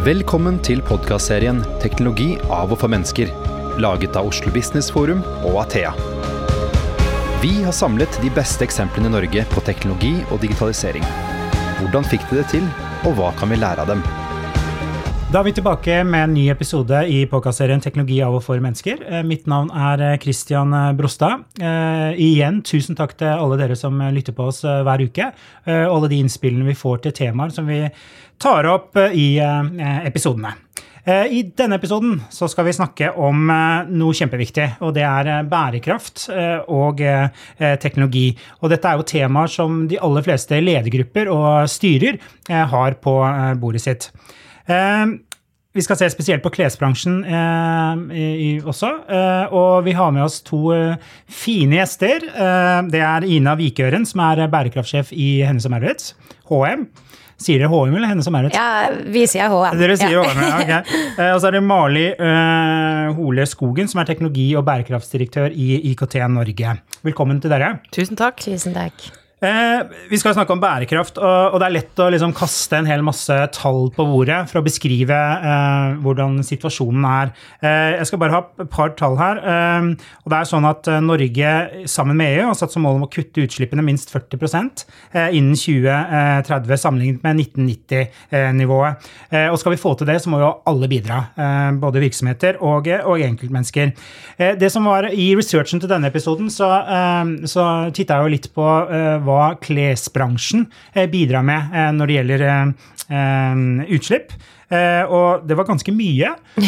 Velkommen til podkastserien 'Teknologi av og for mennesker', laget av Oslo Business Forum og Athea. Vi har samlet de beste eksemplene i Norge på teknologi og digitalisering. Hvordan fikk de det til, og hva kan vi lære av dem? Da er vi tilbake med en ny episode i podkastserien 'Teknologi av og for mennesker'. Eh, Mitt navn er eh, Christian Brostad. Eh, igjen, tusen takk til alle dere som lytter på oss hver uke. eh, alle de innspillene vi får til temaer som vi tar opp i episodene. I denne episoden skal vi snakke om noe kjempeviktig, og det er bærekraft og teknologi. Og dette er jo temaer som de aller fleste ledergrupper og styrer har på bordet sitt. Vi skal se spesielt på klesbransjen eh, i, i- også. Eh, og vi har med oss to eh, fine gjester. Eh, det er Ina Vikøren, som er bærekraftsjef i Hennes og Maurits, HM. Sier dere HM eller Hennes og Maurits? Ja, vi sier HM. Dere sier ja. HM, ja, ok. Eh, og så er det Mali eh, Hole Skogen, som er teknologi- og bærekraftsdirektør i IKT Norge. Velkommen til dere. Tusen takk. Tusen takk. Eh, vi skal snakke om bærekraft, og, og det er lett å liksom kaste en hel masse tall på bordet for å beskrive eh, hvordan situasjonen er. Eh, jeg skal bare ha et par tall her. Eh, og det er sånn at eh, Norge sammen med EU har satt som mål om å kutte utslippene minst 40 eh, innen 2030 sammenlignet med 1990-nivået. Eh, og skal vi få til det, så må jo alle bidra. Både virksomheter og, og enkeltmennesker. Det som var I researchen til denne episoden så, eh, titta jeg jo litt på eh, hva klesbransjen eh, bidrar med eh, når det gjelder eh, utslipp. Og det var ganske mye.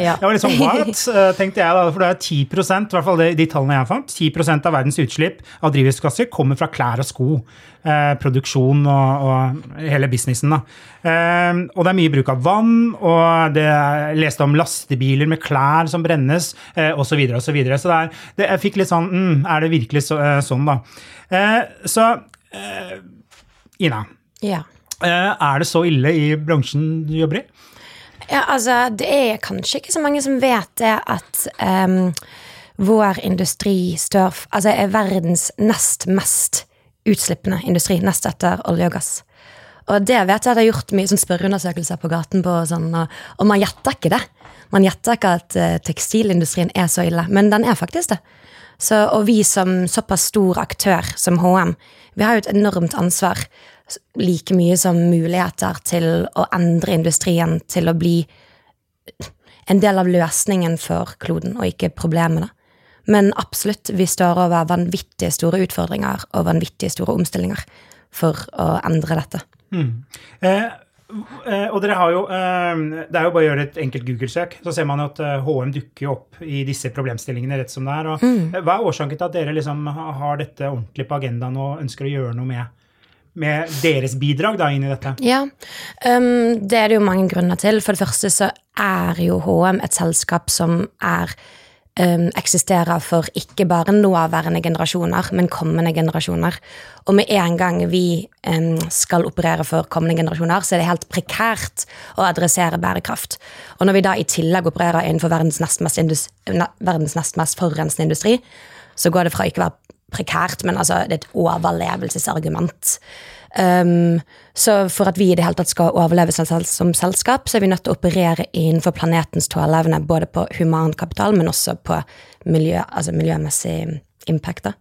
Ja. Jeg var sånn what, tenkte jeg da, for det er 10% i hvert fall de, de tallene jeg fant, 10% av verdens utslipp av drivhusgasser kommer fra klær og sko. Produksjon og, og hele businessen. Da. Og det er mye bruk av vann, og det, jeg leste om lastebiler med klær som brennes, eh, osv. Så, videre, og så, videre. så det er, det, jeg fikk litt sånn mm, Er det virkelig så, sånn, da? Eh, så eh, Ina, Ja. eh, er det så ille i bransjen du jobber i? ja, altså, det er kanskje ikke så mange som vet det at um, vår industri står Altså er verdens nest mest utslippende industri, nest etter olje og gass. Og det vet jeg jeg har gjort mye sånn spørreundersøkelser på gaten på, og sånn, og, og man gjetter ikke det. Man gjetter ikke at eh, tekstilindustrien er så ille, men den er faktisk det. Så, og vi som såpass stor aktør som HM, vi har jo et enormt ansvar, like mye som muligheter til å endre industrien til å bli en del av løsningen for kloden, og ikke problemene. Men absolutt, vi står over vanvittige store utfordringer og vanvittige store omstillinger for å endre dette. Mm. eh, og dere har jo eh, Det er jo bare å gjøre et enkelt Google-søk, så ser man jo at eh, HM dukker opp i disse problemstillingene rett som det er. Og, eh, Hva er årsaken til at dere liksom har dette ordentlig på agendaen og ønsker å gjøre noe med, med deres bidrag da inn i dette? Ja, um, det er det jo mange grunner til. For det første så er jo HM et selskap som er eksisterer for ikke bare nåværende generasjoner, men kommende generasjoner. Og med en gang vi um, skal operere for kommende generasjoner, så er det helt prekært å adressere bærekraft. Og når vi da i tillegg opererer innenfor verdens nest mest, verdens nest mest forurensende industri, så går det fra ikke å være prekært, men altså det er et overlevelsesargument. Um, så for at vi i det hele tatt skal overleve som, selskap, så er vi nødt til å operere innenfor planetens tåleevne, både på humankapital, men også på miljø, altså miljømessig impact. Da.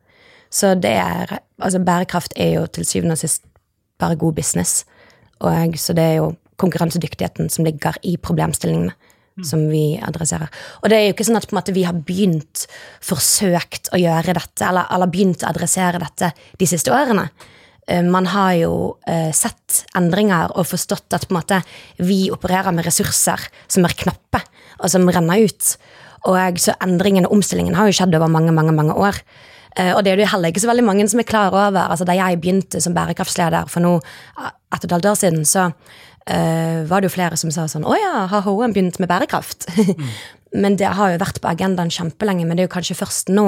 Så det er, altså bærekraft er jo til syvende og sist bare god business. Og så det er jo konkurransedyktigheten som ligger i problemstillingene som vi adresserer. Og det er jo ikke sånn at måte vi har begynt, forsøkt å gjøre dette, eller, eller begynt å adressere dette de siste årene. Eh, Man har jo eh, sett endringer og forstått at måte vi opererer med ressurser som er knappe, og som renner ut. Og så endringen og omstillingen har jo skjedd over mange, mange, mange år. Eh, Og det er det jo heller ikke så veldig mange som er klar over. Altså, da jeg begynte som bærekraftsleder for nå ett og et halvt år siden, så uh, var det jo flere som sa sånn Å ja, har HM begynt med bærekraft? men det har jo vært på agendaen kjempelenge, men det er jo kanskje først nå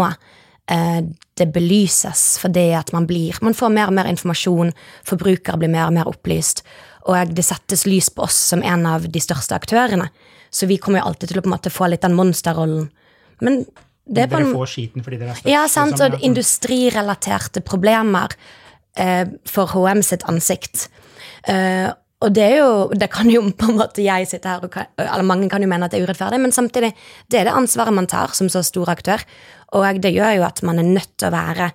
det belyses fordi at man blir Man får mer og mer informasjon, forbrukere blir mer og mer opplyst, og det settes lys på oss som en av de største aktørene. Så vi kommer jo alltid til å på en måte få litt den monsterrollen. Men det er på Dere en får skiten fordi dere er størst. ja, sant, liksom, og industrirelaterte problemer eh, for HM sitt ansikt. Eh, og det er jo Det kan jo på en måte jeg sitte her og Eller mange kan jo mene at det er urettferdig, men samtidig, det er det ansvaret man tar som så stor aktør. Og det gjør jo at man er nødt til å være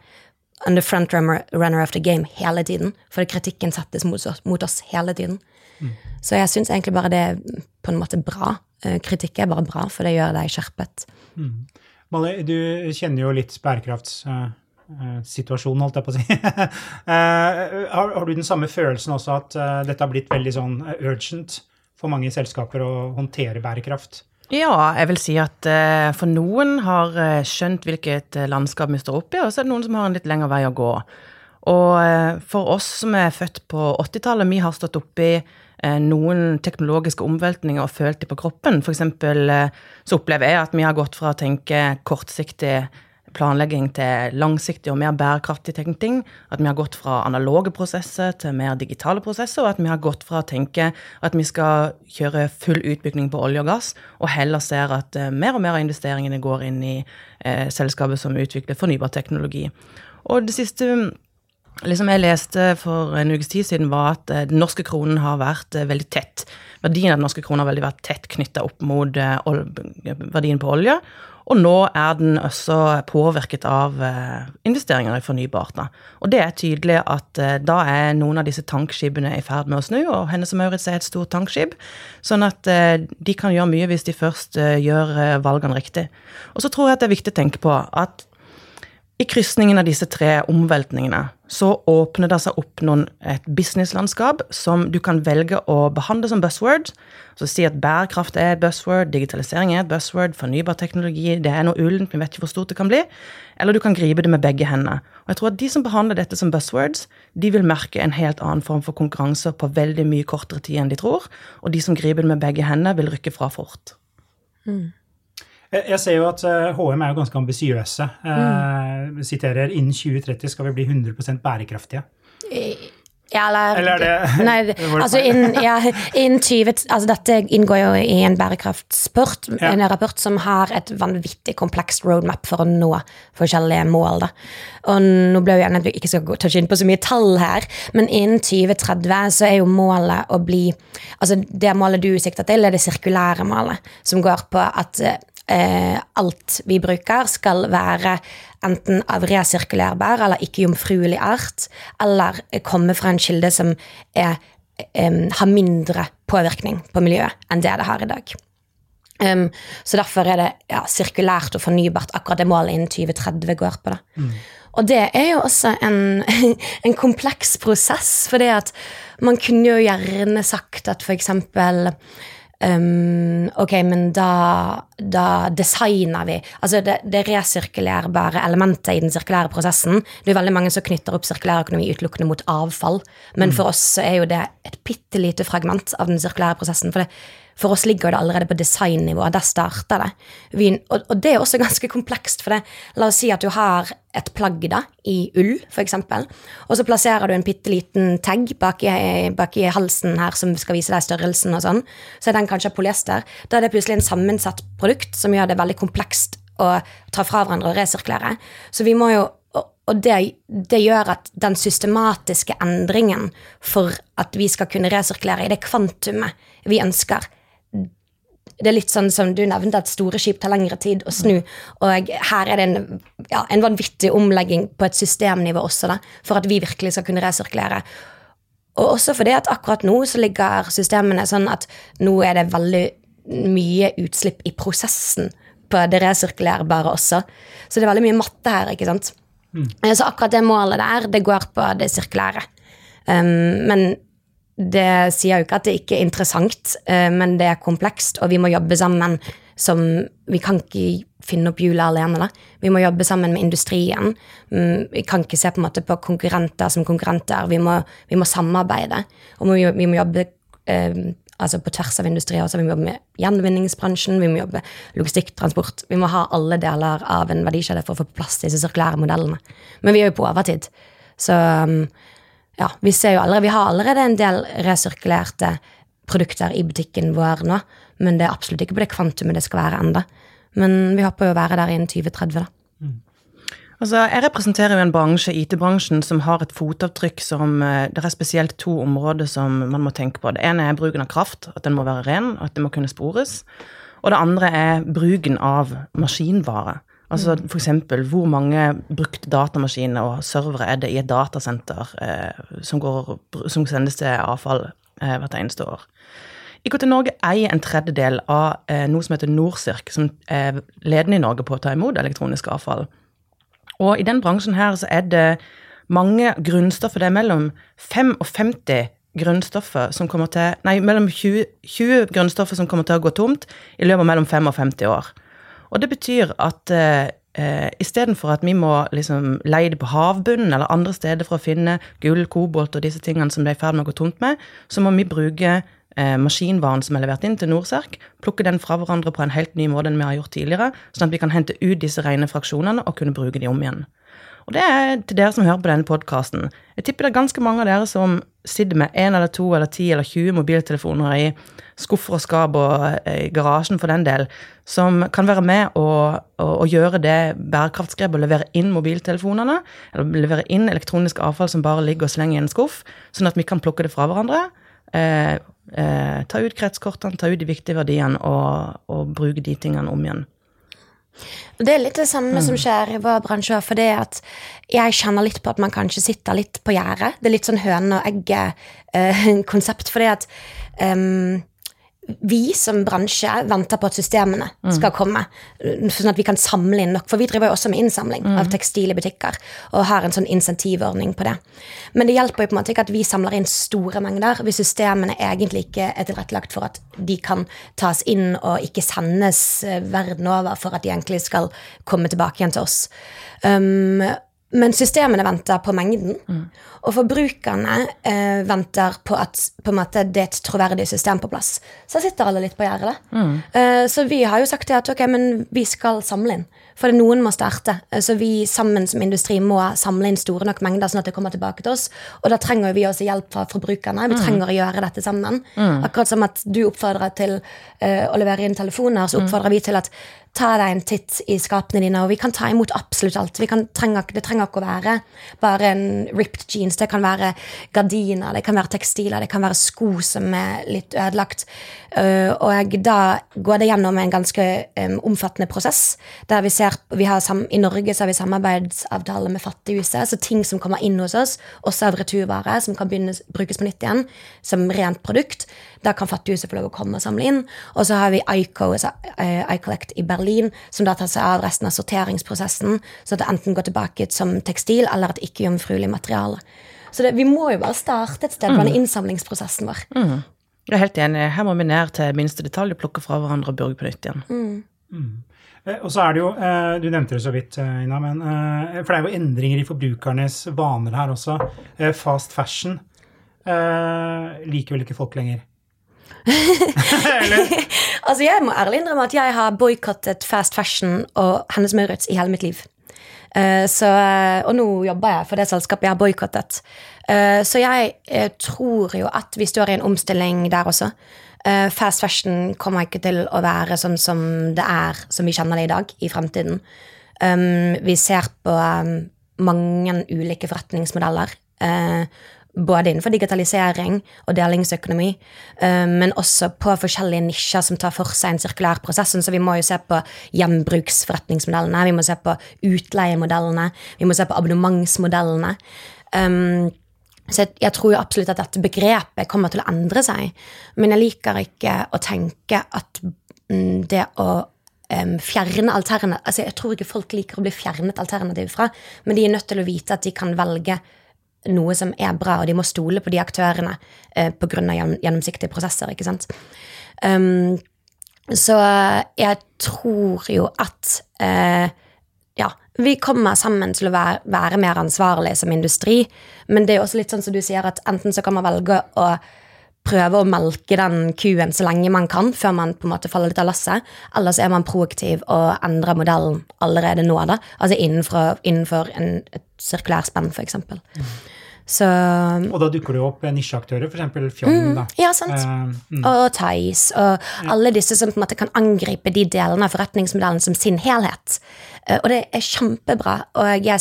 on the front runner, of the game hele tiden. For kritikken settes mot oss, mot oss hele tiden. Mm. Så jeg syns egentlig bare det er på en måte bra. Eh, kritikk er bare bra, for det gjør deg skjerpet. Mm. Molly, du kjenner jo litt bærekraftssituasjonen, holdt jeg på å si. Eh, har, har, du den samme følelsen også at dette har blitt veldig sånn urgent for mange selskaper å håndtere bærekraft? Ja, jeg vil si at uh, for noen har uh, skjønt hvilket uh, landskap vi står oppe i, og så er det noen som har en litt lengre vei å gå. Og for oss som er født på 80-tallet, vi har stått oppi noen teknologiske omveltninger og følt det på kroppen. Eksempel så opplever jeg at vi har gått fra å tenke kortsiktig planlegging til langsiktig og mer bærekraftig tenkning. At vi har gått fra analoge prosesser til mer digitale prosesser, og at vi har gått fra å tenke at vi skal kjøre full utbygging på olje og gass, og heller ser at uh, mer og mer av investeringene går inn i eh, selskapet som utvikler fornybar teknologi. Og det siste liksom jeg leste for en ukes tid siden, var at uh, den norske kronen har vært veldig tett. Verdien av den norske kronen har vært tett knytta opp mot verdien på olje. Og nå er den også påvirket av eh, investeringer i fornybart. Og det er tydelig at eh, da er noen av disse tankskipene i ferd med å snu, og Hennes og Maurits er et stort tankskip. Sånn at eh, de kan gjøre mye hvis de først gjør valgene riktig. Og så tror jeg at det er viktig å tenke på at i krysningen av disse tre omveltningene så åpner det seg opp noen, et businesslandskap som du kan velge å behandle som buzzword. Så si at bærekraft er et buzzword, digitalisering er et buzzword, fornybar teknologi det er noe ullent, vi vet ikke hvor stort det kan bli. Eller du kan gripe det med begge hendene. Og jeg tror at De som behandler dette som buzzwords, de vil merke en helt annen form for konkurranse på veldig mye kortere tid enn de tror. Og de som griper det med begge hendene, vil rykke fra fort. Mm. Jeg ser jo at HM er jo ganske ambisiøse. Mm. siterer innen 2030 skal vi bli 100% bærekraftige. Ja, eller, eller er det Nei, altså, innen, ja, innen 20, altså Dette inngår jo i en bærekraftsport, ja. en rapport som har et vanvittig komplekst roadmap for å nå forskjellige mål. Da. Og nå ble jo gjerne ikke skal ta inn på så mye tall her, men innen 2030 så er jo målet å bli Altså det målet du sikter til, er det sirkulære målet, som går på at eh, alt vi bruker, skal være enten av resirkulerbar eller ikke-jomfruelig art, eller komme fra en kilde som er, um, har mindre påvirkning på miljøet enn det det har i dag. Um, så derfor er det ja, sirkulært og fornybart akkurat det målet innen 2030 går på. det. Mm. Og det er jo også en, en kompleks prosess, for det at man kunne jo gjerne sagt at for eksempel Um, ok, men da, da, designer vi Altså det, det resirkulerbare elementet i den sirkulære prosessen Det er veldig mange som knytter opp sirkulær økonomi utelukkende mot avfall. Men mm. for oss så er jo det et bitte lite fragment av den sirkulære prosessen. For det, for oss ligger det allerede på designnivå. Der starter det. Vi, og, og, det er også ganske komplekst. For det, la oss si at du har et plagg da, i ull, f.eks., og så plasserer du en bitte liten tag bak i, bak i, halsen her som skal vise deg størrelsen og sånn. Så er den kanskje polyester. Da er det plutselig en sammensatt produkt som gjør det veldig komplekst å ta fra hverandre og resirkulere. Så vi må jo og det, det, gjør at den systematiske endringen for at vi skal kunne resirkulere i det kvantumet vi ønsker, det er litt sånn som du nevnte, at store skip tar lengre tid å snu. Og her er det en, ja, en vanvittig omlegging på et systemnivå også, da, for at vi virkelig skal kunne resirkulere. Og også fordi at akkurat nå så ligger systemene sånn at nå er det veldig mye utslipp i prosessen på det resirkulerbare også. Så det er veldig mye matte her, ikke sant. Mm. Så akkurat det målet der, det går på det sirkulære. Um, men det sier jo ikke at det ikke er interessant, eh, men det er komplekst, og vi må jobbe sammen som Vi kan ikke finne opp hjulet alene, da. Vi må jobbe sammen med industrien. Mm, vi kan ikke se på på konkurrenter som konkurrenter. Vi må, vi må samarbeide. Og vi, må jobbe eh, altså på tvers av industrier også. Vi må jobbe med gjenvinningsbransjen, vi må jobbe logistikktransport. Vi må ha alle deler av en verdikjede for å få plass til disse sirkulære modellene. Men vi er jo på overtid. Så um, ja, vi allerede, vi har allerede en del resirkulerte produkter i butikken vår nå, men det er absolutt ikke på det kvantumet det skal være enda. Men vi håper jo å være der innen 2030, da. Mm. Altså, jeg representerer jo en bransje, IT-bransjen, som har et fotavtrykk som eh, Det er spesielt to områder som man må tenke på. Det ene er bruken av kraft, at den må være ren, at det må kunne spores. Og det andre er bruken av maskinvare. Altså Mm. f.eks. hvor mange brukte datamaskiner og servere er det i et datasenter eh, som, går, som sendes til avfall eh, hvert eneste år. IKT Norge eier en tredjedel av eh, noe som heter Norsirk, som er ledende i Norge på å ta imot elektronisk avfall. Og i den bransjen her så er det mange grunnstoffer. Det er mellom 55 grunnstoffer som kommer til Nei, mellom 20, 20 grunnstoffer som kommer til å gå tomt i løpet av mellom 5 og 50 år. Og det betyr at eh, eh, istedenfor at vi må liksom leie det på havbunnen eller andre steder for å finne gull, kobolt og disse tingene som det er i ferd med å gå tomt med, så må vi bruke eh, maskinvaren som er levert inn til Norserk, plukke den fra hverandre på en helt ny måte enn vi har gjort tidligere, sånn at vi kan hente ut disse rene fraksjonene og kunne bruke de om igjen. Og det er til dere som hører på denne podkasten. Jeg tipper det er ganske mange av dere som sitter med én eller to eller ti eller 20 mobiltelefoner i skuffer og skap og eh, i garasjen for den del, som kan være med og, og, og gjøre det bærekraftsgrepet og levere inn mobiltelefonene, eller levere inn elektronisk avfall som bare ligger og slenger i en skuff, sånn at vi kan plukke det fra hverandre. Eh, eh, ta ut kretskortene, ta ut de viktige verdiene og, og bruke de tingene om igjen. Det er litt det samme som skjer i vår bransje. For det at jeg kjenner litt på at man kanskje sitter litt på gjerdet. Det er litt sånn høne og egget-konsept. fordi at um, vi som bransje venter på at systemene skal komme, sånn at vi kan samle inn nok. For vi driver jo også med innsamling av tekstil i butikker og har en sånn insentivordning på det. Men det hjelper jo på en måte ikke at vi samler inn store mengder hvis systemene egentlig ikke er tilrettelagt for at de kan tas inn og ikke sendes eh, verden over for at de egentlig skal komme tilbake igjen til oss. Um, men systemene venter på mengden, og forbrukerne eh, venter på at på måte, det er et troverdig system på plass. Så sitter alle litt på gjerdet. Eh, så vi har jo sagt det at ok, men vi skal samle inn. For noen må starte. Eh, Så vi sammen som industri må samle inn store nok mengder, sånn at det kommer tilbake til oss. Og da trenger vi også hjelp fra forbrukerne. Vi trenger å gjøre dette sammen. Akkurat som at du oppfordrer til uh, å levere inn telefoner, så oppfordrer vi til at ta deg en titt i skapene dine, og vi kan ta imot absolutt alt. Trenger, det trenger ikke å være bare en ripped jeans. Det kan være gardiner, det kan være tekstiler, det kan være sko som er litt ødelagt. Uh, og da går det gjennom en ganske um, omfattende prosess. der vi ser, vi sam, I Norge så har vi samarbeidsavtale med Fattighuset, så ting som kommer inn hos oss, også av returvare, som kan begynne, brukes på nytt igjen som rent produkt. Da kan Fattighuset få lov å komme og samle inn. Og så har vi ICO, altså, uh, iCollect i Berlin, som da tar seg av resten av sorteringsprosessen, så at det enten går tilbake som tekstil eller et ikke-jomfruelig materiale. Så det, vi må jo bare starte et sted på denne innsamlingsprosessen vår. Jeg er helt enig. Her må vi ned til minste detalj og plukke fra hverandre og burge på nytt igjen. Eh, Og så er det jo, eh, Du nevnte det så vidt, eh, Ina, men, eh, for det er jo endringer i forbrukernes vaner her også. Eh, Fast fashion eh, liker vel ikke folk lenger. Altså, Jeg må ærlig innrømme at jeg har boikottet fast fashion og Hennes Maurits i hele mitt liv. Uh, så, og nå jobber jeg for det selskapet jeg har boikottet. Uh, så jeg uh, tror jo at vi står i en omstilling der også. Eh, fast fashion kommer ikke til å være sånn som det er, som vi kjenner det i dag, i fremtiden. Um, vi ser på um, mange ulike forretningsmodeller. Eh, både innenfor digitalisering og delingsøkonomi, eh, men også på forskjellige nisjer som tar for seg en sirkulær prosess. Så vi må jo se på gjenbruksforretningsmodellene, vi må se på utleiemodellene, vi må se på abonnementsmodellene. Um, så jeg tror jo absolutt at dette begrepet kommer til å endre seg. Men jeg liker ikke å tenke at mm, det å fjerne alternativ altså Jeg tror ikke folk liker å bli fjernet alternativ fra, men de er nødt til å vite at de kan velge noe som er bra, og de må stole på de aktørene eh, pga. Gjennom, gjennomsiktige prosesser. ikke sant? Um, så jeg tror jo at eh, ja, vi kommer sammen til å være, være mer ansvarlige som industri, men det er også litt sånn som du sier, at enten så kan man velge å prøve å melke den kuen så lenge man kan, før man på en måte faller litt av lasset, eller så er man proaktiv og endrer modellen allerede nå, da. Altså innenfor, innenfor en, et sirkulærspenn, for eksempel. Så Og da dukker det jo opp nisjeaktører, f.eks. Fjong. Mm, Ja, sant. Uh, mm. Og Thais. og alle disse som på en måte kan angripe de delene av forretningsmodellen som sin helhet. Uh, Og det er kjempebra, og jeg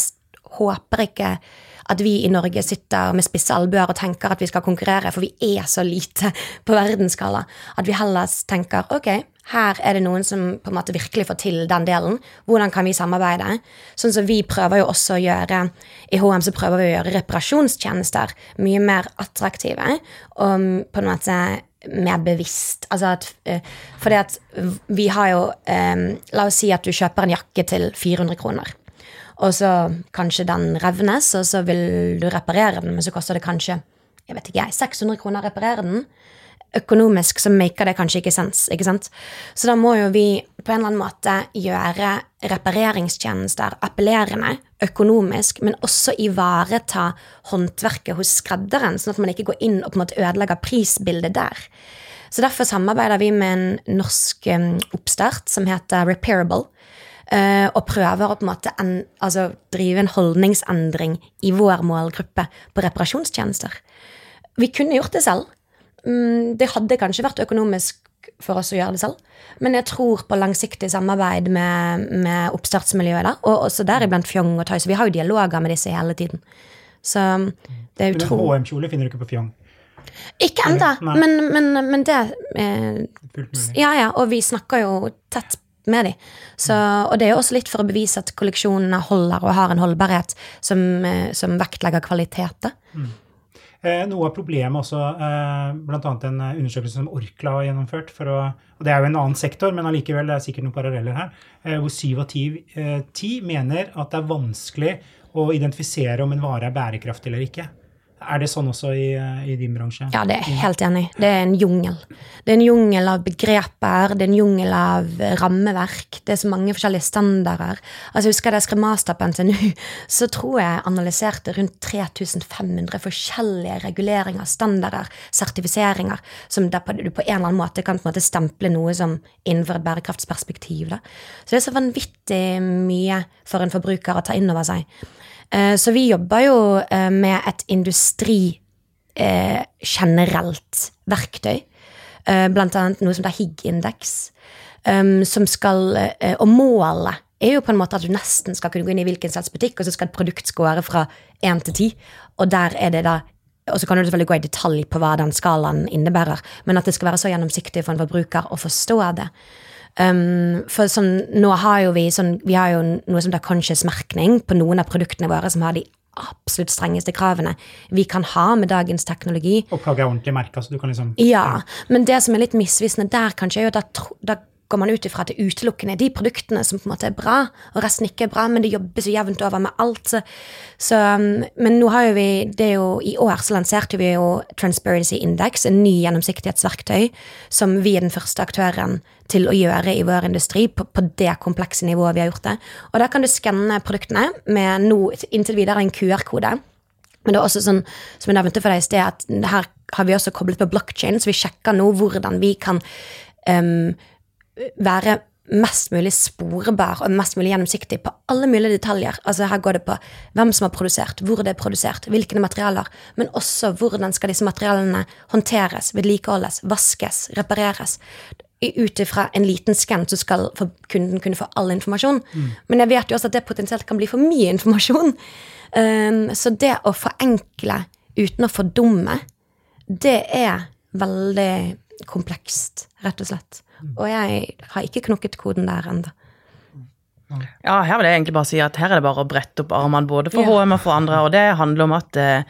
håper ikke at vi i Norge sitter med spisse albuer og tenker at vi skal konkurrere, for vi er så lite på verdensskala. At vi heller tenker ok, her er det noen som på en måte virkelig får til den delen. Hvordan kan vi samarbeide? Sånn som vi prøver jo også å gjøre I HM så prøver vi å gjøre reparasjonstjenester mye mer attraktive og på en måte mer bevisst. Altså at, eh, fordi at vi har jo eh, La oss si at du kjøper en jakke til 400 kroner. Og så kanskje den revnes, og så vil du reparere den, men så koster det kanskje jeg vet ikke, 600 kroner å reparere den. Økonomisk så maker det kanskje ikke sens. ikke sant? Så da må jo vi på en eller annen måte gjøre repareringstjenester appellerende økonomisk, men også ivareta håndverket hos skredderen, sånn at man ikke går inn og på en måte ødelegger prisbildet der. Så derfor samarbeider vi med en norsk eh, oppstart som heter Repairable. eh, og prøver å på en måte en, altså, drive en holdningsendring i vår målgruppe på reparasjonstjenester. Vi kunne gjort det selv. Mm, Det hadde kanskje vært økonomisk for oss å gjøre det selv, men jeg tror på langsiktig samarbeid med, med oppstartsmiljøet der, og også deriblant Fjong og Thais, Vi har jo dialoger med disse hele tiden. Så det er Men utrolig HM-kjole finner du ikke på Fjong. Ikke ennå, men, men, men det eh, Ja, ja, og vi snakker jo tett med dem. Så, og det er jo også litt for å bevise at kolleksjonene holder og har en holdbarhet som, eh, som vektlegger kvalitet. da. Eh, noe av problemet også, bl.a. blant annet en eh, undersøkelse som Orkla har gjennomført, å, og det er jo en annen sektor, men allikevel, det er sikkert noen paralleller her, eh, hvor syv av eh, ti mener at det er vanskelig å identifisere om en vare er bærekraftig eller ikke. Er det sånn også i, eh, i din bransje? Ja, det er jeg helt enig. Det er en jungel. Det er en jungel av begreper, det er en jungel av rammeverk. Det er så mange forskjellige standarder. Altså, jeg husker da jeg skrev master på NTNU, så tror jeg analyserte rundt 3500 forskjellige reguleringer, standarder, sertifiseringer, som du på en eller annen måte kan på en måte stemple noe som innenfor et bærekraftsperspektiv. Da. Så det er så vanvittig mye for en forbruker å ta inn over seg. Eh, Så vi jobber jo eh, med et industri eh, generelt verktøy. Blant annet noe som heter HIG-indeks. Som skal, og målet er jo på en måte at du nesten skal kunne gå inn i hvilken slags butikk, og så skal et produkt skåre fra 1 til 10. Og der er det da og så kan du selvfølgelig gå i detalj på hva den skalaen innebærer, men at det skal være så gjennomsiktig for en forbruker å forstå det. Um, for sånn, nå har jo vi sånn, vi har jo noe som heter conscious-merkning på noen av produktene våre som har de absolutt strengeste kravene vi kan ha med dagens teknologi. Og plagget er ordentlig merka, så du kan liksom Ja, men det som er litt misvisende der, kanskje, er jo at da, da går man ut ifra at det utelukkende er de produktene som på en måte er bra, og resten ikke er bra, men det jobbes jo jevnt over med alt. Så, så, um, men nå har jo vi det er jo, I år så lanserte vi jo Transparency Index, en ny gjennomsiktighetsverktøy, som vi er den første aktøren til å gjøre i vår industri på, på det komplekse nivået vi har gjort det. Og da kan du skanne produktene med nå inntil videre en QR-kode. Men det er også sånn, som jeg nevnte for deg i sted, at her har vi også koblet på blockchain, så vi sjekker nå hvordan vi kan em, være mest mulig sporbar og mest mulig gjennomsiktig på alle mulige detaljer. Altså Her går det på hvem som har produsert, hvor det er produsert, hvilke materialer, men også hvordan skal disse materialene håndteres, vedlikeholdes, vaskes, repareres. Ut ifra en liten skann så skal kunden kunne få all informasjon. Men jeg vet jo også at det potensielt kan bli for mye informasjon. Um, så det å forenkle uten å fordumme, det er veldig komplekst, rett og slett. Og jeg har ikke knokket koden der ennå. Ja, her vil jeg egentlig bare si at her er det bare å brette opp armene både for Ja. HM og for andre. Og det handler om at eh,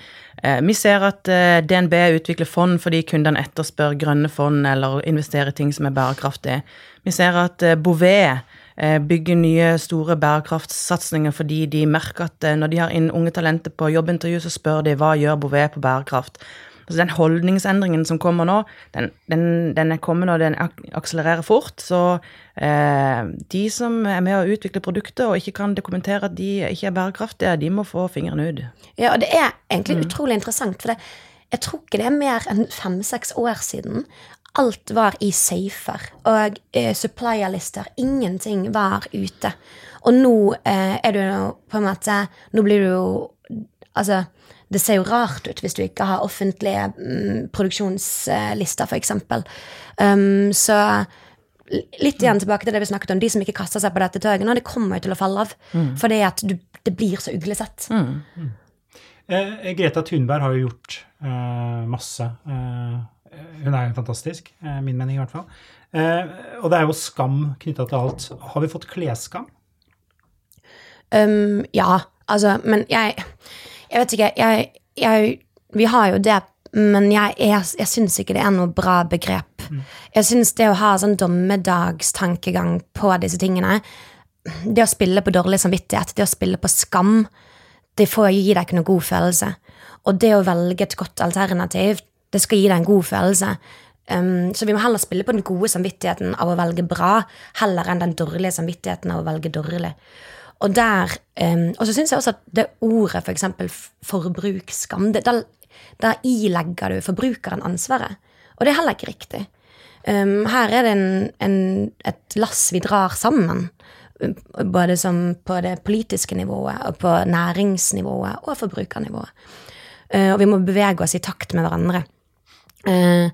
eh, vi ser at eh, DNB utvikler fond fordi kundene etterspør grønne fond eller investerer i ting som er bærekraftig. Vi ser at eh, Bouvet eh, bygger nye, store bærekraftsatsinger fordi de merker at eh, når de har inn unge talenter på jobbintervju, så spør de hva gjør Bouvet på bærekraft. Altså Den holdningsendringen som kommer nå, den, den, den er kommende og den akselererer fort. Så eh, de som er med å utvikle produkter og ikke kan dokumentere at de ikke er bærekraftige, de må få fingeren ut. Ja, og det er egentlig utrolig interessant, for det, jeg tror ikke det er mer enn fem-seks år siden alt var i safer, og eh, supplierlister, ingenting var ute. Og nå eh, er du jo på en måte Nå blir du jo Altså, det ser jo rart ut hvis du ikke har offentlige mm, produksjonslister, f.eks. Um, så litt igjen tilbake til det vi snakket om, de som ikke kaster seg på dette nå, det kommer jo til å falle av. Mm. Fordi at du, det blir så uglesett. Eh, Greta Thunberg har jo gjort eh, masse. Eh, hun er jo fantastisk, eh, min mening i hvert fall. Eh, og det er jo skam knytta til alt. Har vi fått klesskam? Um, ja, altså, men jeg Jeg vet ikke, jeg, jeg Vi har jo det, men jeg, jeg, jeg syns ikke det er noe bra begrep. Jeg syns det å ha sånn dommedagstankegang på disse tingene Det å spille på dårlig samvittighet, det å spille på skam, det får gi deg ikke noe god følelse. Og det å velge et godt alternativ, det skal gi deg en god følelse. Um, så vi må heller spille på den gode samvittigheten av å velge bra, heller enn den dårlige samvittigheten av å velge dårlig. Og der, um, og så syns jeg også at det ordet for eksempel forbruksskam, det, da, da ilegger du forbrukeren ansvaret. Og det er heller ikke riktig. Um, her er det en, en, et lass vi drar sammen. um, Både på det politiske nivået, og på næringsnivået og forbrukernivået. Uh, og vi må bevege oss i takt med hverandre. Uh,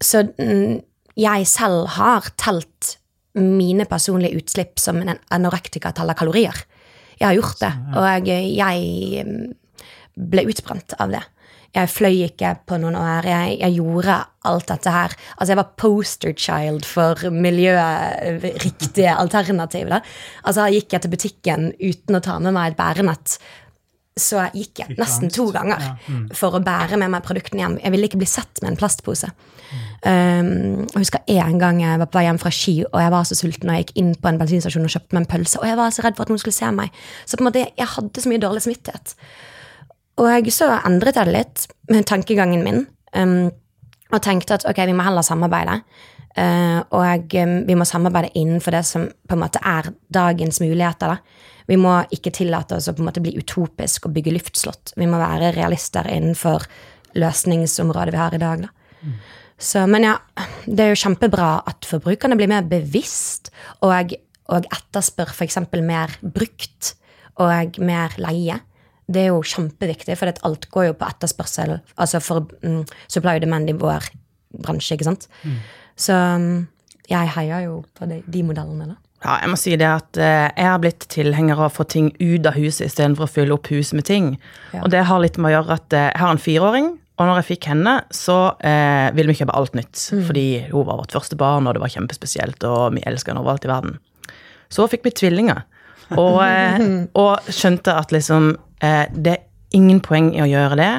så um, jeg selv har telt mine personlige utslipp som en anorektiker teller kalorier. Jeg har gjort det, og jeg, jeg ble utbrent av det. Jeg fløy ikke på noen år. Jeg, jeg gjorde alt dette her. Altså, jeg var poster child for miljøriktige alternativ. Da. Altså, gikk jeg til butikken uten å ta med meg et bærenett, så gikk jeg nesten to ganger mm. for å bære med meg produktene hjem. Jeg ville ikke bli sett med en plastpose. Um, jeg husker en gang jeg var på vei hjem fra ski, og jeg var så sulten, og jeg gikk inn på en bensinstasjon og kjøpte meg en pølse, og jeg var så redd for at noen skulle se meg. Så på en måte, jeg hadde så mye dårlig samvittighet. Og så endret jeg det litt med tankegangen min, um, og tenkte at ok, vi må heller samarbeide. Uh, og um, vi må samarbeide innenfor det som på en måte er dagens muligheter. da. Vi må ikke tillate oss å på en måte bli utopisk og bygge luftslott. Vi må være realister innenfor løsningsområdet vi har i dag. da. Så, men ja, det er jo kjempebra at forbrukerne blir mer bevisst og, og etterspør f.eks. mer brukt og mer leie. Det er jo kjempeviktig, for alt går jo på etterspørsel. Altså for mm, supply og demand i vår bransje, ikke sant. Så mm, jeg heier jo på de, de modellene, da. Ja, jeg må si det at eh, jeg har blitt tilhenger av å få ting ut av huset istedenfor å fylle opp huset med ting. Ja. Og det har litt med å gjøre at eh, jeg har en fireåring, og når jeg fikk henne, så eh, ville vi kjøpe alt nytt. Fordi hun var vårt første barn, og det var kjempespesielt, og vi elska henne overalt i verden. Så fikk vi tvillinger, og, eh, og skjønte at liksom eh, Det er ingen poeng i å gjøre det.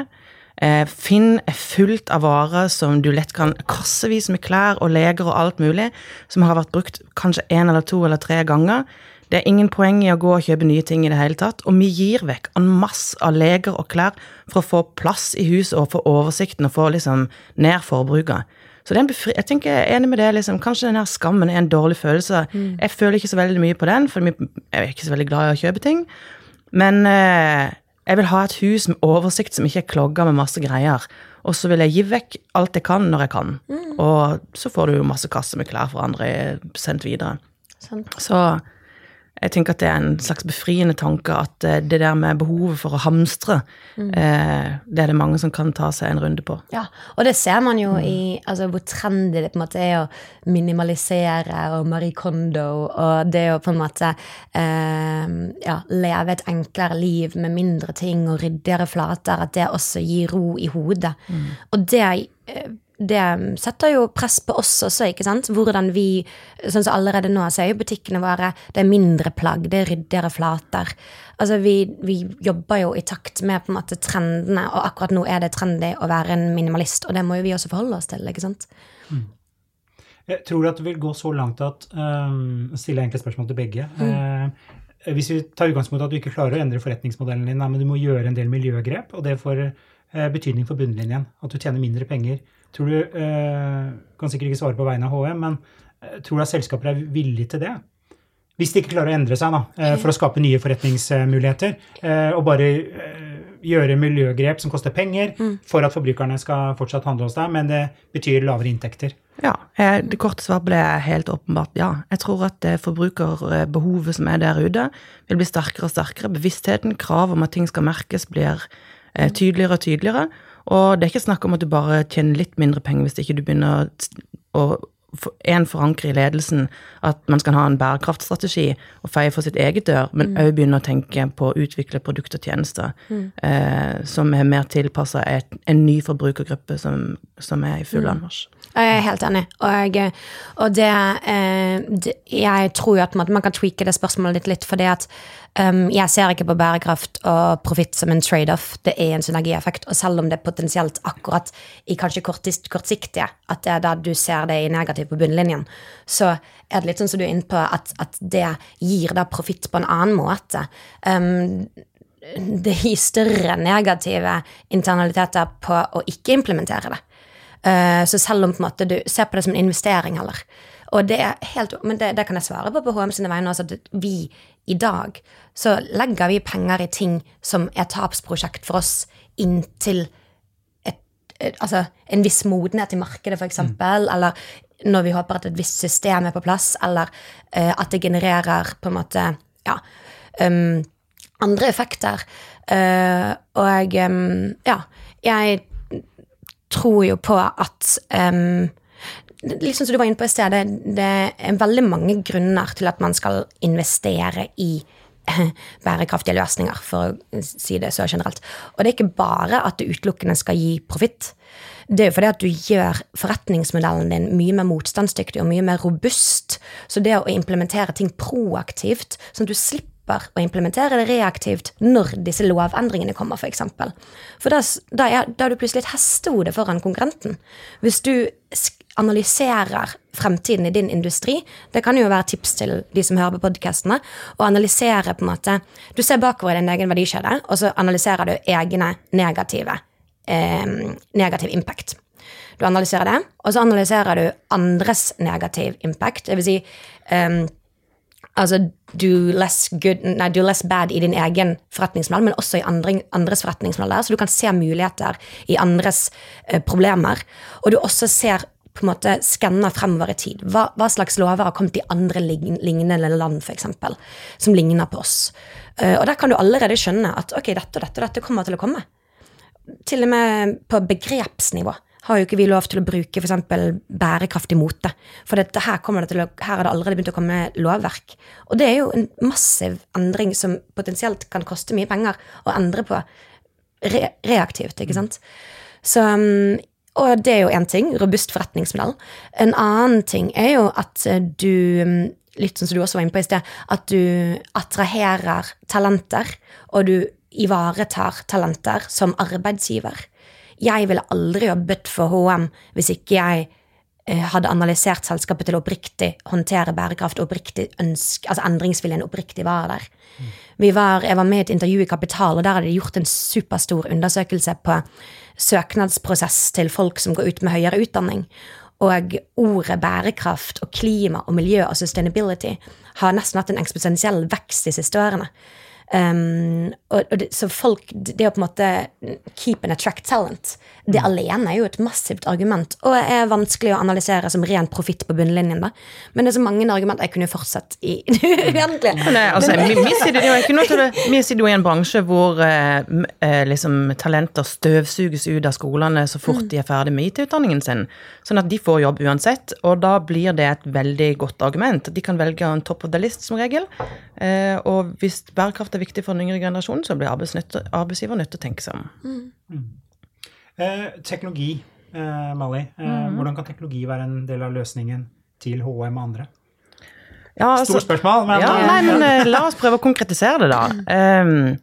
Eh, Finn er fullt av varer som du lett kan Kassevis med klær og leger og alt mulig, som har vært brukt kanskje én eller to eller tre ganger. Det er ingen poeng i å gå og kjøpe nye ting i det hele tatt. Og vi gir vekk en masse av leger og klær for å få plass i huset og få oversikten og få liksom ned forbruket. Så jeg tenker jeg er enig med det. liksom, Kanskje den her skammen er en dårlig følelse. Jeg føler ikke så veldig mye på den, for jeg er ikke så veldig glad i å kjøpe ting. Men eh, jeg vil ha et hus med oversikt som ikke er klogga med masse greier. Og så vil jeg gi vekk alt jeg kan, når jeg kan. Og så får du jo masse kasser med klær for andre sendt videre. Sånn. Så jeg tenker at det er en slags befriende tanke at eh, det der med behovet for å hamstre, eh, det er det mange som kan ta seg en runde på. Ja, og det ser man jo i altså, hvor trendy det på en måte er å minimalisere og Marie Kondo og det å på en måte eh, ja, leve et enklere liv med mindre ting og ryddigere flater, at det også gir ro i hodet. Og det eh, det setter jo press på oss også, ikke sant? Hvordan vi Sånn som allerede nå, så er jo butikkene våre Det er mindre plagg, det er ryddigere flater. Altså, vi, vi jobber jo i takt med på en måte trendene, og akkurat nå er det trendy å være en minimalist, og det må jo vi også forholde oss til, ikke sant? Jeg tror at det vil gå så langt at um, Stiller jeg egentlig spørsmål til begge. Eh, hvis vi tar utgangspunkt i at du ikke klarer å endre forretningsmodellen din, nei, men du må gjøre en del miljøgrep, og det får uh, betydning for bunnlinjen, at du tjener mindre penger. Tror du, eh, kan sikkert ikke svare på vegne av HM, men eh, tror du at selskaper er villige til det? Hvis de ikke klarer å endre seg da, eh, for å skape nye forretningsmuligheter, eh, og bare gjøre miljøgrep som koster penger, for at forbrukerne skal fortsatt handle hos deg, men det betyr lavere inntekter. Ja, det korte svaret på det er helt åpenbart ja. Jeg tror at eh, forbrukerbehovet som er der ute, vil bli sterkere og sterkere. Bevisstheten, krav om at ting skal merkes, blir tydeligere og tydeligere. Og det er ikke snakk om at du bare tjener litt mindre penger hvis ikke du begynner å en forankre i ledelsen at man skal ha en bærekraftstrategi og feie for sitt eget dør, men òg mm. begynne å tenke på å utvikle produkter og tjenester mm. eh, som er mer tilpassa en ny forbrukergruppe som, som er i full mm. anmarsj. Jeg er helt enig. Og, og det, eh, det, Jeg tror at man, kan tweake det spørsmålet litt, litt fordi at um, jeg ser ikke på bærekraft og profitt som en trade-off. Det er en synergieffekt. Og selv om det er potensielt akkurat i kanskje kortist, kortsiktige, at det er da du ser det i negativt på bunnlinjen, så er det litt sånn som du er inne på, at, at det gir da profitt på en annen måte. Um, det gir større negative internaliteter på å ikke implementere det. Eh, så selv om på en måte du ser på det som en investering heller. Og det er helt, men det, det kan jeg svare på på HM sine vegne. Altså at vi i dag så legger vi penger i ting som er tapsprosjekt for oss inntil et, et, altså en viss modenhet i markedet, f.eks., mm. eller når vi håper at et visst system er på plass, eller uh, at det genererer på en måte ja, um, andre effekter. Uh, og um, ja, jeg tror jo på at um, Liksom som du var inne på i sted, det, det er veldig mange grunner til at man skal investere i bærekraftige løsninger, for å si det så generelt. Og det er ikke bare at det utelukkende skal gi profitt. Det er jo fordi at du gjør forretningsmodellen din mye mer motstandsdyktig og mye mer robust. Så det å implementere ting proaktivt, sånn at du slipper slipper å implementere det reaktivt når disse lovendringene kommer, f.eks. For, eksempel. for da, er, da er du plutselig et hestehode foran konkurrenten. Hvis du analyserer fremtiden i din industri, det kan jo være tips til de som hører på podkastene, å analysere på en måte Du ser bakover i din egen verdikjede, og så analyserer du egne negative eh, negativ impact. Du analyserer det, og så analyserer du andres negativ impact. Det vil si um, altså do less, good, nei, do less bad i din egen forretningsmodell, men også i andre, andres forretningsmodeller. Så du kan se muligheter i andres eh, problemer. Og du også ser på en måte skanner fremover i tid. Hva, hva, slags lover har kommet i andre lignende land, f.eks., som ligner på oss. Uh, og der kan du allerede skjønne at ok, dette og dette, og dette kommer til å komme. Til og med på begrepsnivå har jo ikke vi lov til å bruke f.eks. bærekraftig mote. For dette, her, det å, her har det allerede begynt å komme lovverk. Og det er jo en massiv endring som potensielt kan koste mye penger å endre på re reaktivt, ikke sant. Så, um, og det er jo én ting, robust forretningsmodell. En annen ting er jo at du um, litt som du også var inne på i sted, at du attraherer talenter, og du ivaretar talenter som arbeidsgiver. Jeg ville aldri jobbet for HM hvis ikke jeg eh, hadde analysert selskapet til å oppriktig håndtere bærekraft og oppriktig ønske, altså endringsviljen oppriktig var der. Mm. Var, jeg var med i et intervju i Kapital, og der hadde de gjort en superstor undersøkelse på søknadsprosess til folk som går ut med høyere utdanning. Og ordet bærekraft og klima og miljø og sustainability har nesten hatt en eksponentiell vekst de siste årene. Um, og, og det, så folk Det å på en måte keep and attract talent, det mm. alene er jo et massivt argument. Og er vanskelig å analysere som ren profitt på bunnlinjen, da. Men det er så mange argumenter jeg kunne fortsatt i uendelig. altså, vi, vi, sitter jo i en bransje hvor eh, eh, liksom, talenter støvsuges ut av skolene så fort mm. de er ferdig med IT-utdanningen sin. Sånn at de får jobb uansett, og da blir det et veldig godt argument. De kan velge en top of the list som regel. Eh, og hvis bærekraft er viktig for den yngre generasjonen, så blir arbeidsgiver nødt til å tenke seg om. Mm. Eh, teknologi, eh, Mali. Eh, mm. Hvordan kan teknologi være en del av løsningen til HM og andre? Ja, altså, Stort spørsmål, men, ja, nei, men uh, La oss prøve å konkretisere det, da. Um,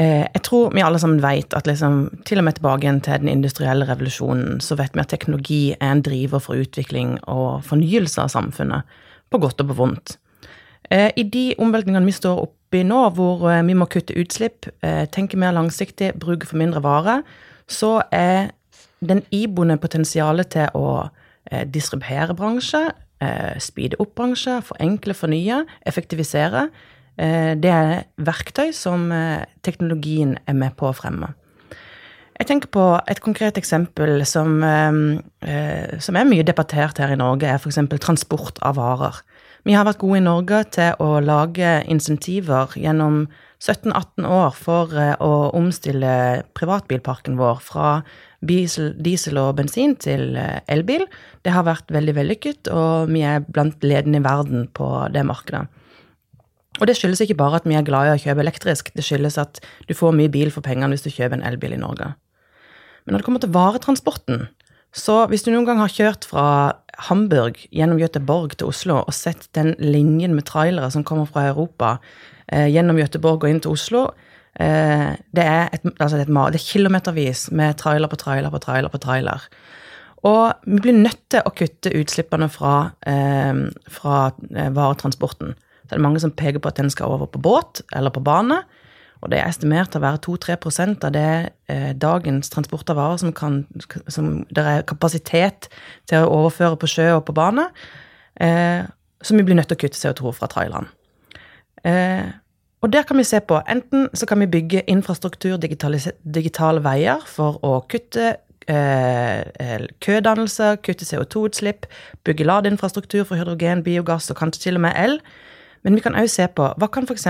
jeg tror vi alle sammen vet at liksom, til og med tilbake igjen til den industrielle revolusjonen, så vet vi at teknologi er en driver for utvikling og fornyelse av samfunnet, på godt og på vondt. I de omveltningene vi står oppi nå, hvor eh, vi må kutte utslipp, eh, tenke mer langsiktig, bruke for mindre varer, så er den iboende potensialet til å eh, distribuere bransje, speede opp bransje, forenkle, fornye, effektivisere, det er verktøy som teknologien er med på å fremme. Jeg tenker på et konkret eksempel som, som er mye debattert her i Norge, er f.eks. transport av varer. Vi har vært gode i Norge til å lage insentiver gjennom 17-18 år for eh, å omstille privatbilparken vår fra diesel, og bensin til eh, elbil. Det har vært veldig vellykket, og vi er blant ledende i verden på det markedet. Og det skyldes ikke bare at vi er glad i å kjøpe elektrisk, det skyldes at du får mye bil for pengene hvis du kjøper en elbil i Norge. Men når det kommer til varetransporten, så hvis du noen gang har kjørt fra Hamburg gjennom Göteborg til Oslo og sett den linjen med trailere som kommer fra Europa eh, gjennom Göteborg og inn til Oslo, eh, det, er et, altså det, er et, det er kilometervis med trailer på trailer på trailer på trailer. Og vi blir nødt til å kutte utslippene fra, eh, fra eh, varetransporten. Så er mange som peker på at den skal over på båt eller på bane. Og det er estimert å være 2-3% av det eh, dagens transport av varer som, kan, som det er kapasitet til å overføre på sjø og på bane. Eh, som vi blir nødt til å kutte CO2 fra traileren. Eh, og der kan vi se på Enten så kan vi bygge infrastruktur, digitale veier, for å kutte eh, kødannelse, kutte CO2-utslipp, bygge ladeinfrastruktur for hydrogen, biogass og kanskje til og med el. Men vi kan òg se på hva kan f.eks.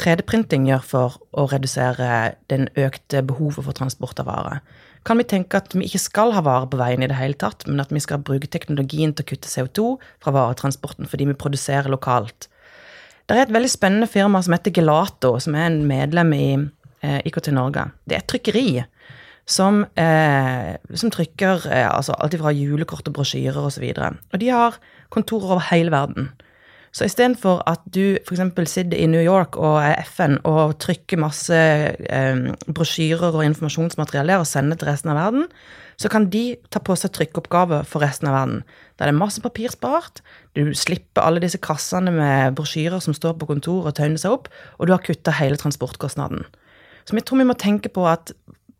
3D-printing gjør for å redusere den økte behovet for transport av varer? Kan vi tenke at vi ikke skal ha varer på veien i det hele tatt, men at vi skal bruke teknologien til å kutte CO2 fra varetransporten fordi vi produserer lokalt? Det er et veldig spennende firma som heter Gelato, som er en medlem i eh, IKT Norge. Det er et trykkeri som, eh, som trykker eh, altså alt fra julekort og brosjyrer osv. Og, så og de har kontorer over hele verden. Så istedenfor at du f.eks. sitter i New York og er FN og trykker masse eh, brosjyrer og informasjonsmateriell der og sender til resten av verden, så kan de ta på seg trykkoppgaver for resten av verden. Da er det masse papir spart, du slipper alle disse kassene med brosjyrer som står på kontoret og tøyner seg opp, og du har kutta hele transportkostnaden. Så vi tror vi må tenke på at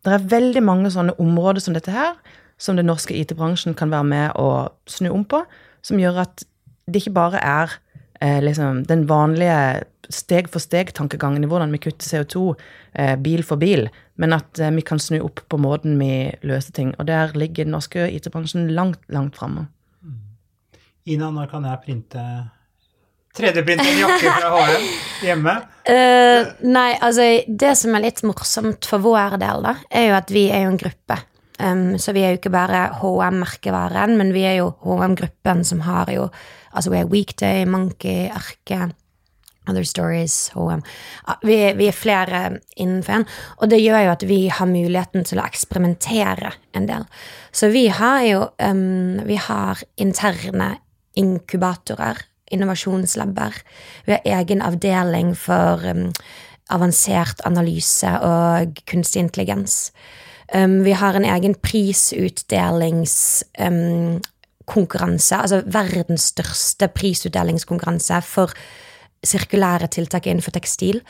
det er veldig mange sånne områder som dette her, som den norske IT-bransjen kan være med å snu om på, som gjør at det ikke bare er eh, liksom, den vanlige steg-for-steg-tankegangen i hvordan vi kutter CO2 eh, bil for bil, men at eh, vi kan snu opp på måten vi løser ting. Og der ligger den norske IT-bransjen langt, langt framme. Mm. Ina, når kan jeg printe 3D-printe en jakke fra HM hjemme? Uh, nei, altså det som er litt morsomt for vår del, da, er jo at vi er jo en gruppe. Um, så vi er jo ikke bare HM-merkevaren, men vi er jo HM-gruppen som har jo Altså, vi har Weekday, Monkey, Arke, Other Stories, HM vi, vi, er flere innenfor en, og det gjør jo at vi har muligheten til å eksperimentere en del. Så vi har jo um, Vi har interne inkubatorer, innovasjonslabber. Vi har egen avdeling for um, avansert analyse og kunstig intelligens. Um, vi har en egen prisutdelingskonkurranse, um, altså verdens største prisutdelingskonkurranse for sirkulære tiltak innenfor tekstil.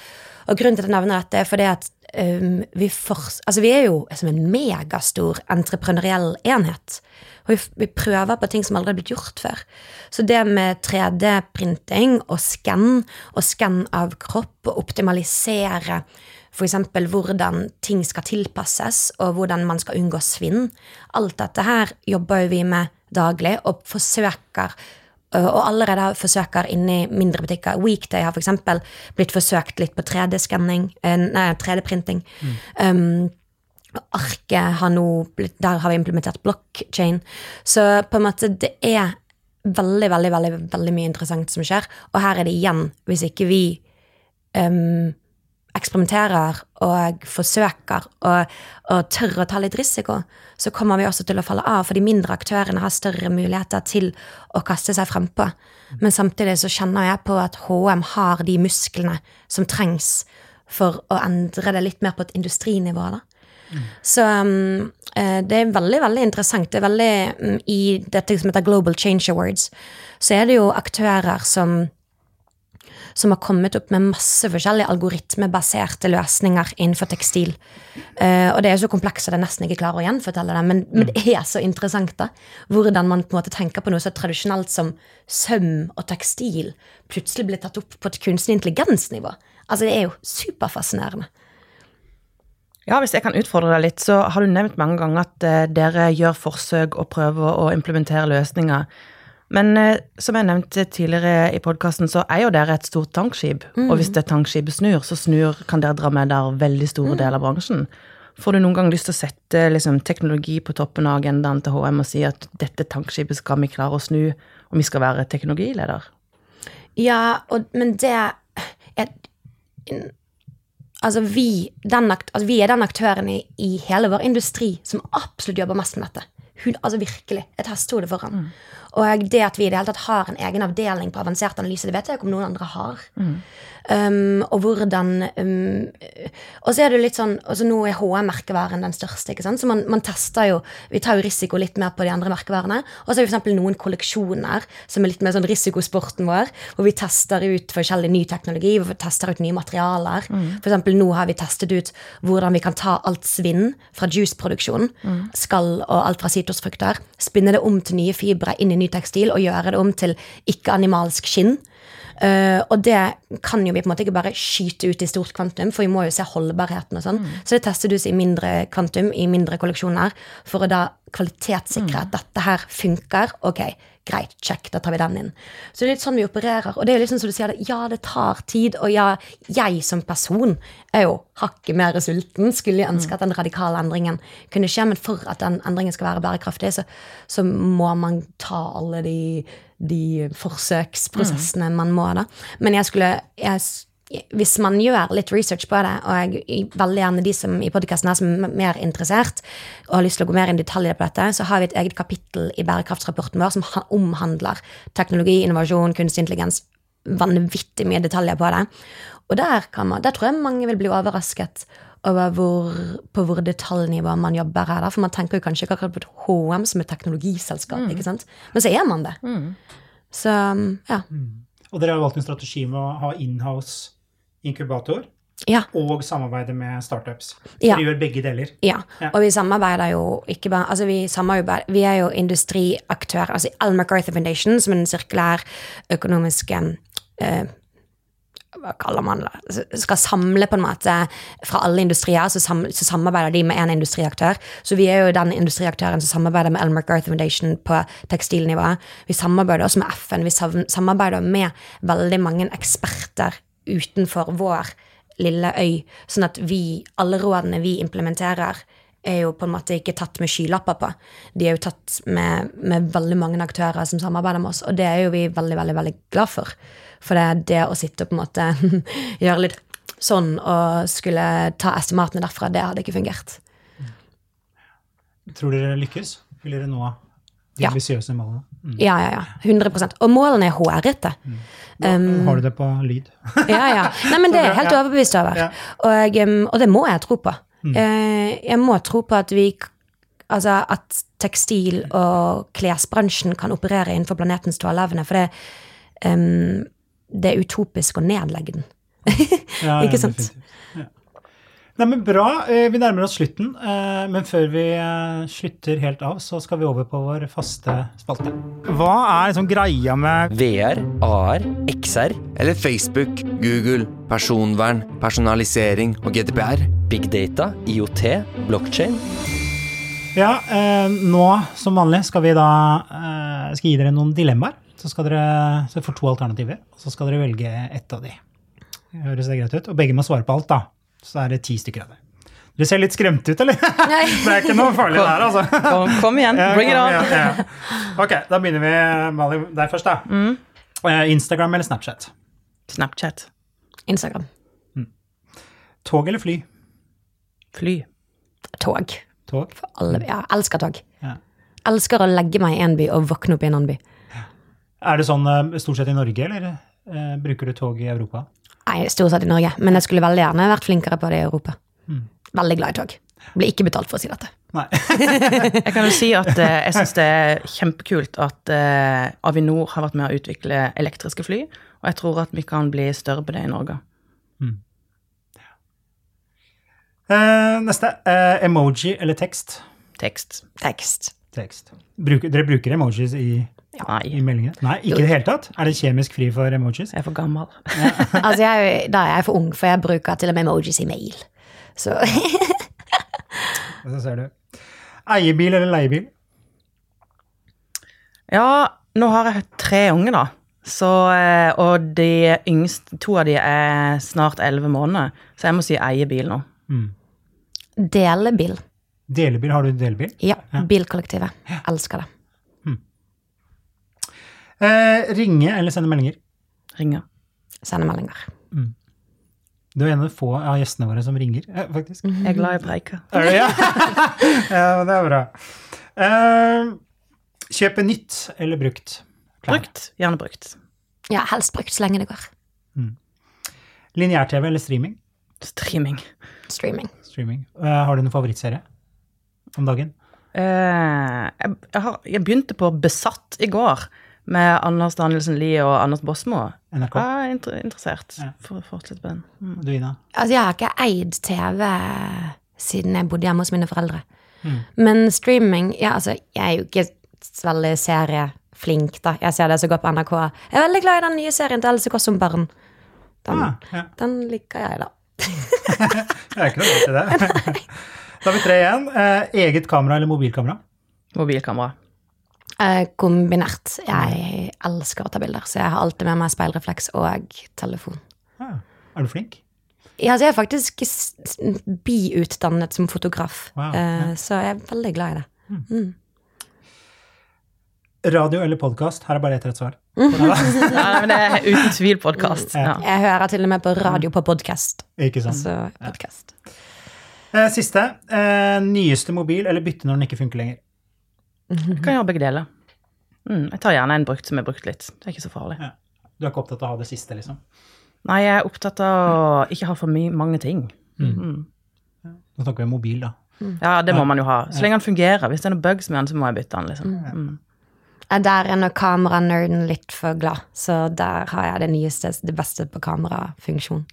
Og grunnen til at jeg nevner dette, er fordi at um, vi, for, altså vi er jo som en megastor entreprenøriell enhet. Og vi, vi, prøver på ting som aldri har blitt gjort før. Så det med 3D-printing og skann, og skann av kropp, og optimalisere F.eks. hvordan ting skal tilpasses, og hvordan man skal unngå svinn. Alt dette her jobber vi med daglig, og forsøker og allerede forsøker inni mindre butikker. Weekday har f.eks. blitt forsøkt litt på 3D-skanning, nei, 3D-printing. Mm. Um, Arket har nå blitt Der har vi implementert blockchain. Så på en måte, det er veldig, veldig, veldig, veldig mye interessant som skjer. Og her er det igjen, hvis ikke vi um, eksperimenterer og forsøker og, og, tør å ta litt risiko, så kommer vi også til å falle av, for de mindre aktørene har større muligheter til å kaste seg frempå. Men samtidig så kjenner jeg på at HM har de musklene som trengs for å endre det litt mer på et industrinivå. da. Mm. Så um, det er veldig veldig interessant. Det er veldig, um, I dette som heter Global Change Awards, så er det jo aktører som som har kommet opp med masse forskjellige algoritmebaserte løsninger innenfor tekstil. Uh, og det er så komplekst at jeg nesten ikke klarer å gjenfortelle det, men, men, det er så interessant, da. Hvordan man på en måte tenker på noe så tradisjonelt som søm og tekstil plutselig blir tatt opp på et kunstig intelligensnivå. Altså, det er jo superfascinerende. Ja, Hvis jeg kan utfordre deg litt, så har du nevnt mange ganger at uh, dere gjør forsøk og prøver å implementere løsninger Men eh, som jeg nevnte tidligere i podkasten, så er jo dere et stort tankskip. Og hvis det tankskipet snur, så snur, kan dere dra med der veldig store deler av bransjen. Får du noen gang lyst til å sette liksom, teknologi på toppen av agendaen til HM og si at dette tankskipet skal vi klare å snu, og vi skal være teknologileder? Ja, og, men det er, Altså, vi, den, altså, vi er den aktøren i, i hele vår industri som absolutt jobber mest med dette. Hun, altså virkelig. Et hestehode foran. Og det at vi i det hele tatt har en egen avdeling på avansert analyse, det vet jeg ikke om noen andre har. Um, og hvordan um, Og så er det litt sånn altså Nå er HM-merkevaren den største, ikke sant? så man, man tester jo Vi tar jo risiko litt mer på de andre merkevarene. Og så har vi eksempel noen kolleksjoner som er litt mer sånn risikosporten vår, hvor vi tester ut forskjellig ny teknologi, hvor vi tester ut nye materialer. For eksempel nå har vi testet ut hvordan vi kan ta alt svinn fra juiceproduksjon, skall og alt fra sitrusfrukter, spinne det om til nye fibre inn i ny tekstil og gjøre det om til ikke-animalsk skinn. Uh, og det kan jo vi på en måte ikke bare skyte ut i stort kvantum, for vi må jo se holdbarheten og sånn. Så det tester du i mindre kvantum, i mindre kolleksjoner, for å da kvalitetssikre at dette her funker. Ok, greit, check, da tar vi den inn. Så det er litt sånn vi opererer. Og det er jo liksom som du sier, ja, det tar tid, og ja, jeg som person er jo hakket mer sulten. Skulle jeg ønske at den radikale endringen kunne skje, men for at den endringen skal være bærekraftig, så, så må man ta alle de de forsøksprosessene man må, da. Men jeg skulle jeg, Hvis man gjør litt research på det, og jeg veldig gjerne de som i podkasten er som er mer interessert og har lyst til å gå mer inn i detaljer på dette, så har vi et eget kapittel i bærekraftsrapporten vår som omhandler teknologi, innovasjon, kunstig intelligens. Vanvittig mye detaljer på det. Og der, kan man, der tror jeg mange vil bli overrasket over hvor, på hvor detaljnivå man jobber her. Da. For man tenker jo kanskje ikke akkurat på et HM som et teknologiselskap, ikke sant? men så er man det. Så ja. Og dere har valgt en strategi med å ha inhouse inkubator Ja. og samarbeide med startups. Ja. dere gjør begge deler. Ja, Ja. og vi samarbeider jo ikke bare Altså, vi samarbeider Vi er jo industriaktør. Altså Al MacArthur Foundation, som er den sirkulær økonomiske eh, Hva kaller man det? Skal samle på en måte fra alle industrier, så, sam, så samarbeider de med én industriaktør. Så vi er jo den industriaktøren som samarbeider med Elmer Garth Foundation på tekstilnivå. Vi samarbeider også med FN. Vi sam- samarbeider med veldig mange eksperter utenfor vår lille øy, sånn at vi, alle rådene vi implementerer, er jo på en måte ikke tatt med skylapper på. De er jo tatt med, med veldig mange aktører som samarbeider med oss, og det er jo vi veldig, veldig, veldig glad for. For det er det å sitte og på en måte gjøre litt sånn og skulle ta estimatene derfra, det hadde ikke fungert. Tror dere lykkes? Vil dere nå de Ja. ambisiøse målene? Mm. Ja, ja, ja. 100% Og målene er hårete. Um, Har du det på lyd? Ja, ja. Nei, men det er jeg helt overbevist over. Ja. Og, og det må jeg tro på. Eh, jeg må tro på at vi Altså at tekstil- og klesbransjen kan operere innenfor planetens tåleevne. For det, um, det er utopisk å nedlegge den. Ja, Ikke sant? definitivt. Nei, men Bra. Eh, Vi nærmer oss slutten. eh, Men før vi eh, slutter helt av, så skal vi over på vår faste spalte. Hva er liksom greia med VR, AR, XR, Eller Facebook, Google, personvern, personalisering og GDPR. big data, IoT, blockchain? Ja, eh, nå som vanlig skal vi da eh, skal gi dere noen dilemmaer. Så skal dere så får to alternativer, og så skal dere velge ett av de. Høres det greit ut? Og begge må svare på alt, da. Så er det ti stykker av det. Du ser litt skremt ut, eller? det er ikke noe farlig der, altså. Kom, kom igjen, bring it on! Ja, ja. Ok, da begynner vi, Mali, deg først, da. Eh, Instagram eller Snapchat? Snapchat. Instagram. Tog eller fly? Fly. Tog. Tog. Alle, ja, elsker tog. Ja. Elsker å legge meg i en by og våkne opp i en annen by. Er det sånn eh, stort sett i Norge, eller eh, bruker du tog i Europa? Nei, stort sett i Norge, men jeg skulle veldig gjerne vært flinkere på det i Europa. Veldig glad i tog. Blir ikke betalt for å si dette. Nei. Jeg kan jo si at eh, jeg syns det er kjempekult at eh, Avinor har vært med å utvikle elektriske fly, og jeg tror at vi kan bli større på det i Norge. Eh, neste. Eh, emoji eller tekst? Tekst. Tekst. Tekst. Bruker, dere bruker emojis i, i Nei. Nei, ikke i det hele tatt? Er det kjemisk fri for emojis? jeg er for gammel. Altså, jeg, da er jeg for ung, for jeg bruker til og med emojis i mail. Så Så ser du. Eiebil eller leiebil? Ja, Nå har jeg tre unge, da. Så, eh, og de yngste, to av de er snart elleve måneder, så jeg må si eie bil nå. Delebil. Delebil, har du delebil? Ja, Ja. bilkollektivet. Elsker det. Eh, ringe eller sende meldinger? Ringe. Sende meldinger. Du er en av de få av gjestene våre som ringer, eh, faktisk. Jeg er glad i. Er du ja? ja, det er bra. Eh, kjøpe nytt eller brukt? klær? Brukt. Gjerne brukt. Ja, helst brukt så lenge det går. Lineær-TV eller streaming? Streaming. Streaming. Streaming. Eh, har du noen favorittserie om dagen? Eh, jeg, jeg, har, jeg begynte på Besatt i går, med Anders Danielsen Lie og Anders Bosmo. NRK? Jeg er inter interessert. Ja. For å fortsette på den. Mm. Du, Ina? Altså, jeg har ikke eid TV siden jeg bodde hjemme hos mine foreldre. Mm. Men streaming Ja, altså, jeg er jo ikke så veldig serieflink, da. Jeg ser det som går på NRK. Jeg er veldig glad i den nye serien til Else Kåss som barn. Den, Ah, ja. den liker jeg, da. Det er ikke noe galt i det. Da har vi tre igjen. Eh, eget kamera eller mobilkamera? Mobilkamera. Eh, kombinert. Jeg elsker å ta bilder, så jeg har alltid med meg speilrefleks og telefon. Ja. Er du flink? Ja, altså, jeg er faktisk biutdannet som fotograf, Wow, eh, ja. så jeg er veldig glad i det. Mm. Radio eller podkast? Her er bare ett rett svar. Ja, men det er uten tvil podkast. Ja. Ja. Jeg hører til og med på radio på podkast. Ikke sant? Så podcast. Eh, siste. Eh, nyeste mobil eller bytte når den ikke funker lenger? Jeg kan gjøre begge deler. Mm, jeg tar gjerne en brukt som er brukt litt. Det er ikke så farlig. Ja. Du er ikke opptatt av å ha det siste, liksom? Nei, jeg er opptatt av å ikke ha for mye, mange ting. Mm. Nå snakker vi om mobil, da. Ja, det må man jo ha. Så lenge den fungerer. Hvis det er noe bugs med den, så må jeg bytte den. liksom. Mm. Eh, Der er nå kameranerden litt for glad, så der har jeg det nyeste, det beste på kamerafunksjon.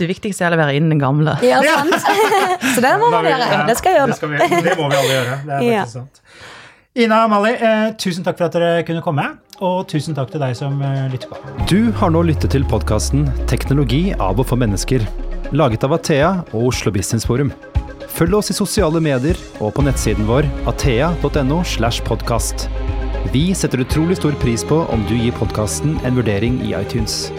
Det viktigste er å levere inn den gamle. Ja, sant? så det må Da man gjøre. Det skal jeg Det, gjøre. skal vi, det må vi alle gjøre. Det er Ja. faktisk sant. Ina og Mali, eh, tusen takk for at dere kunne komme, og tusen takk til deg som eh, lytter på. Du har nå lyttet til podkasten 'Teknologi av og for mennesker', laget av Athea og Oslo Business Forum. Følg oss i sosiale medier og på nettsiden vår athea.no. slash podcast. Vi setter utrolig stor pris på om du gir podkasten en vurdering i iTunes.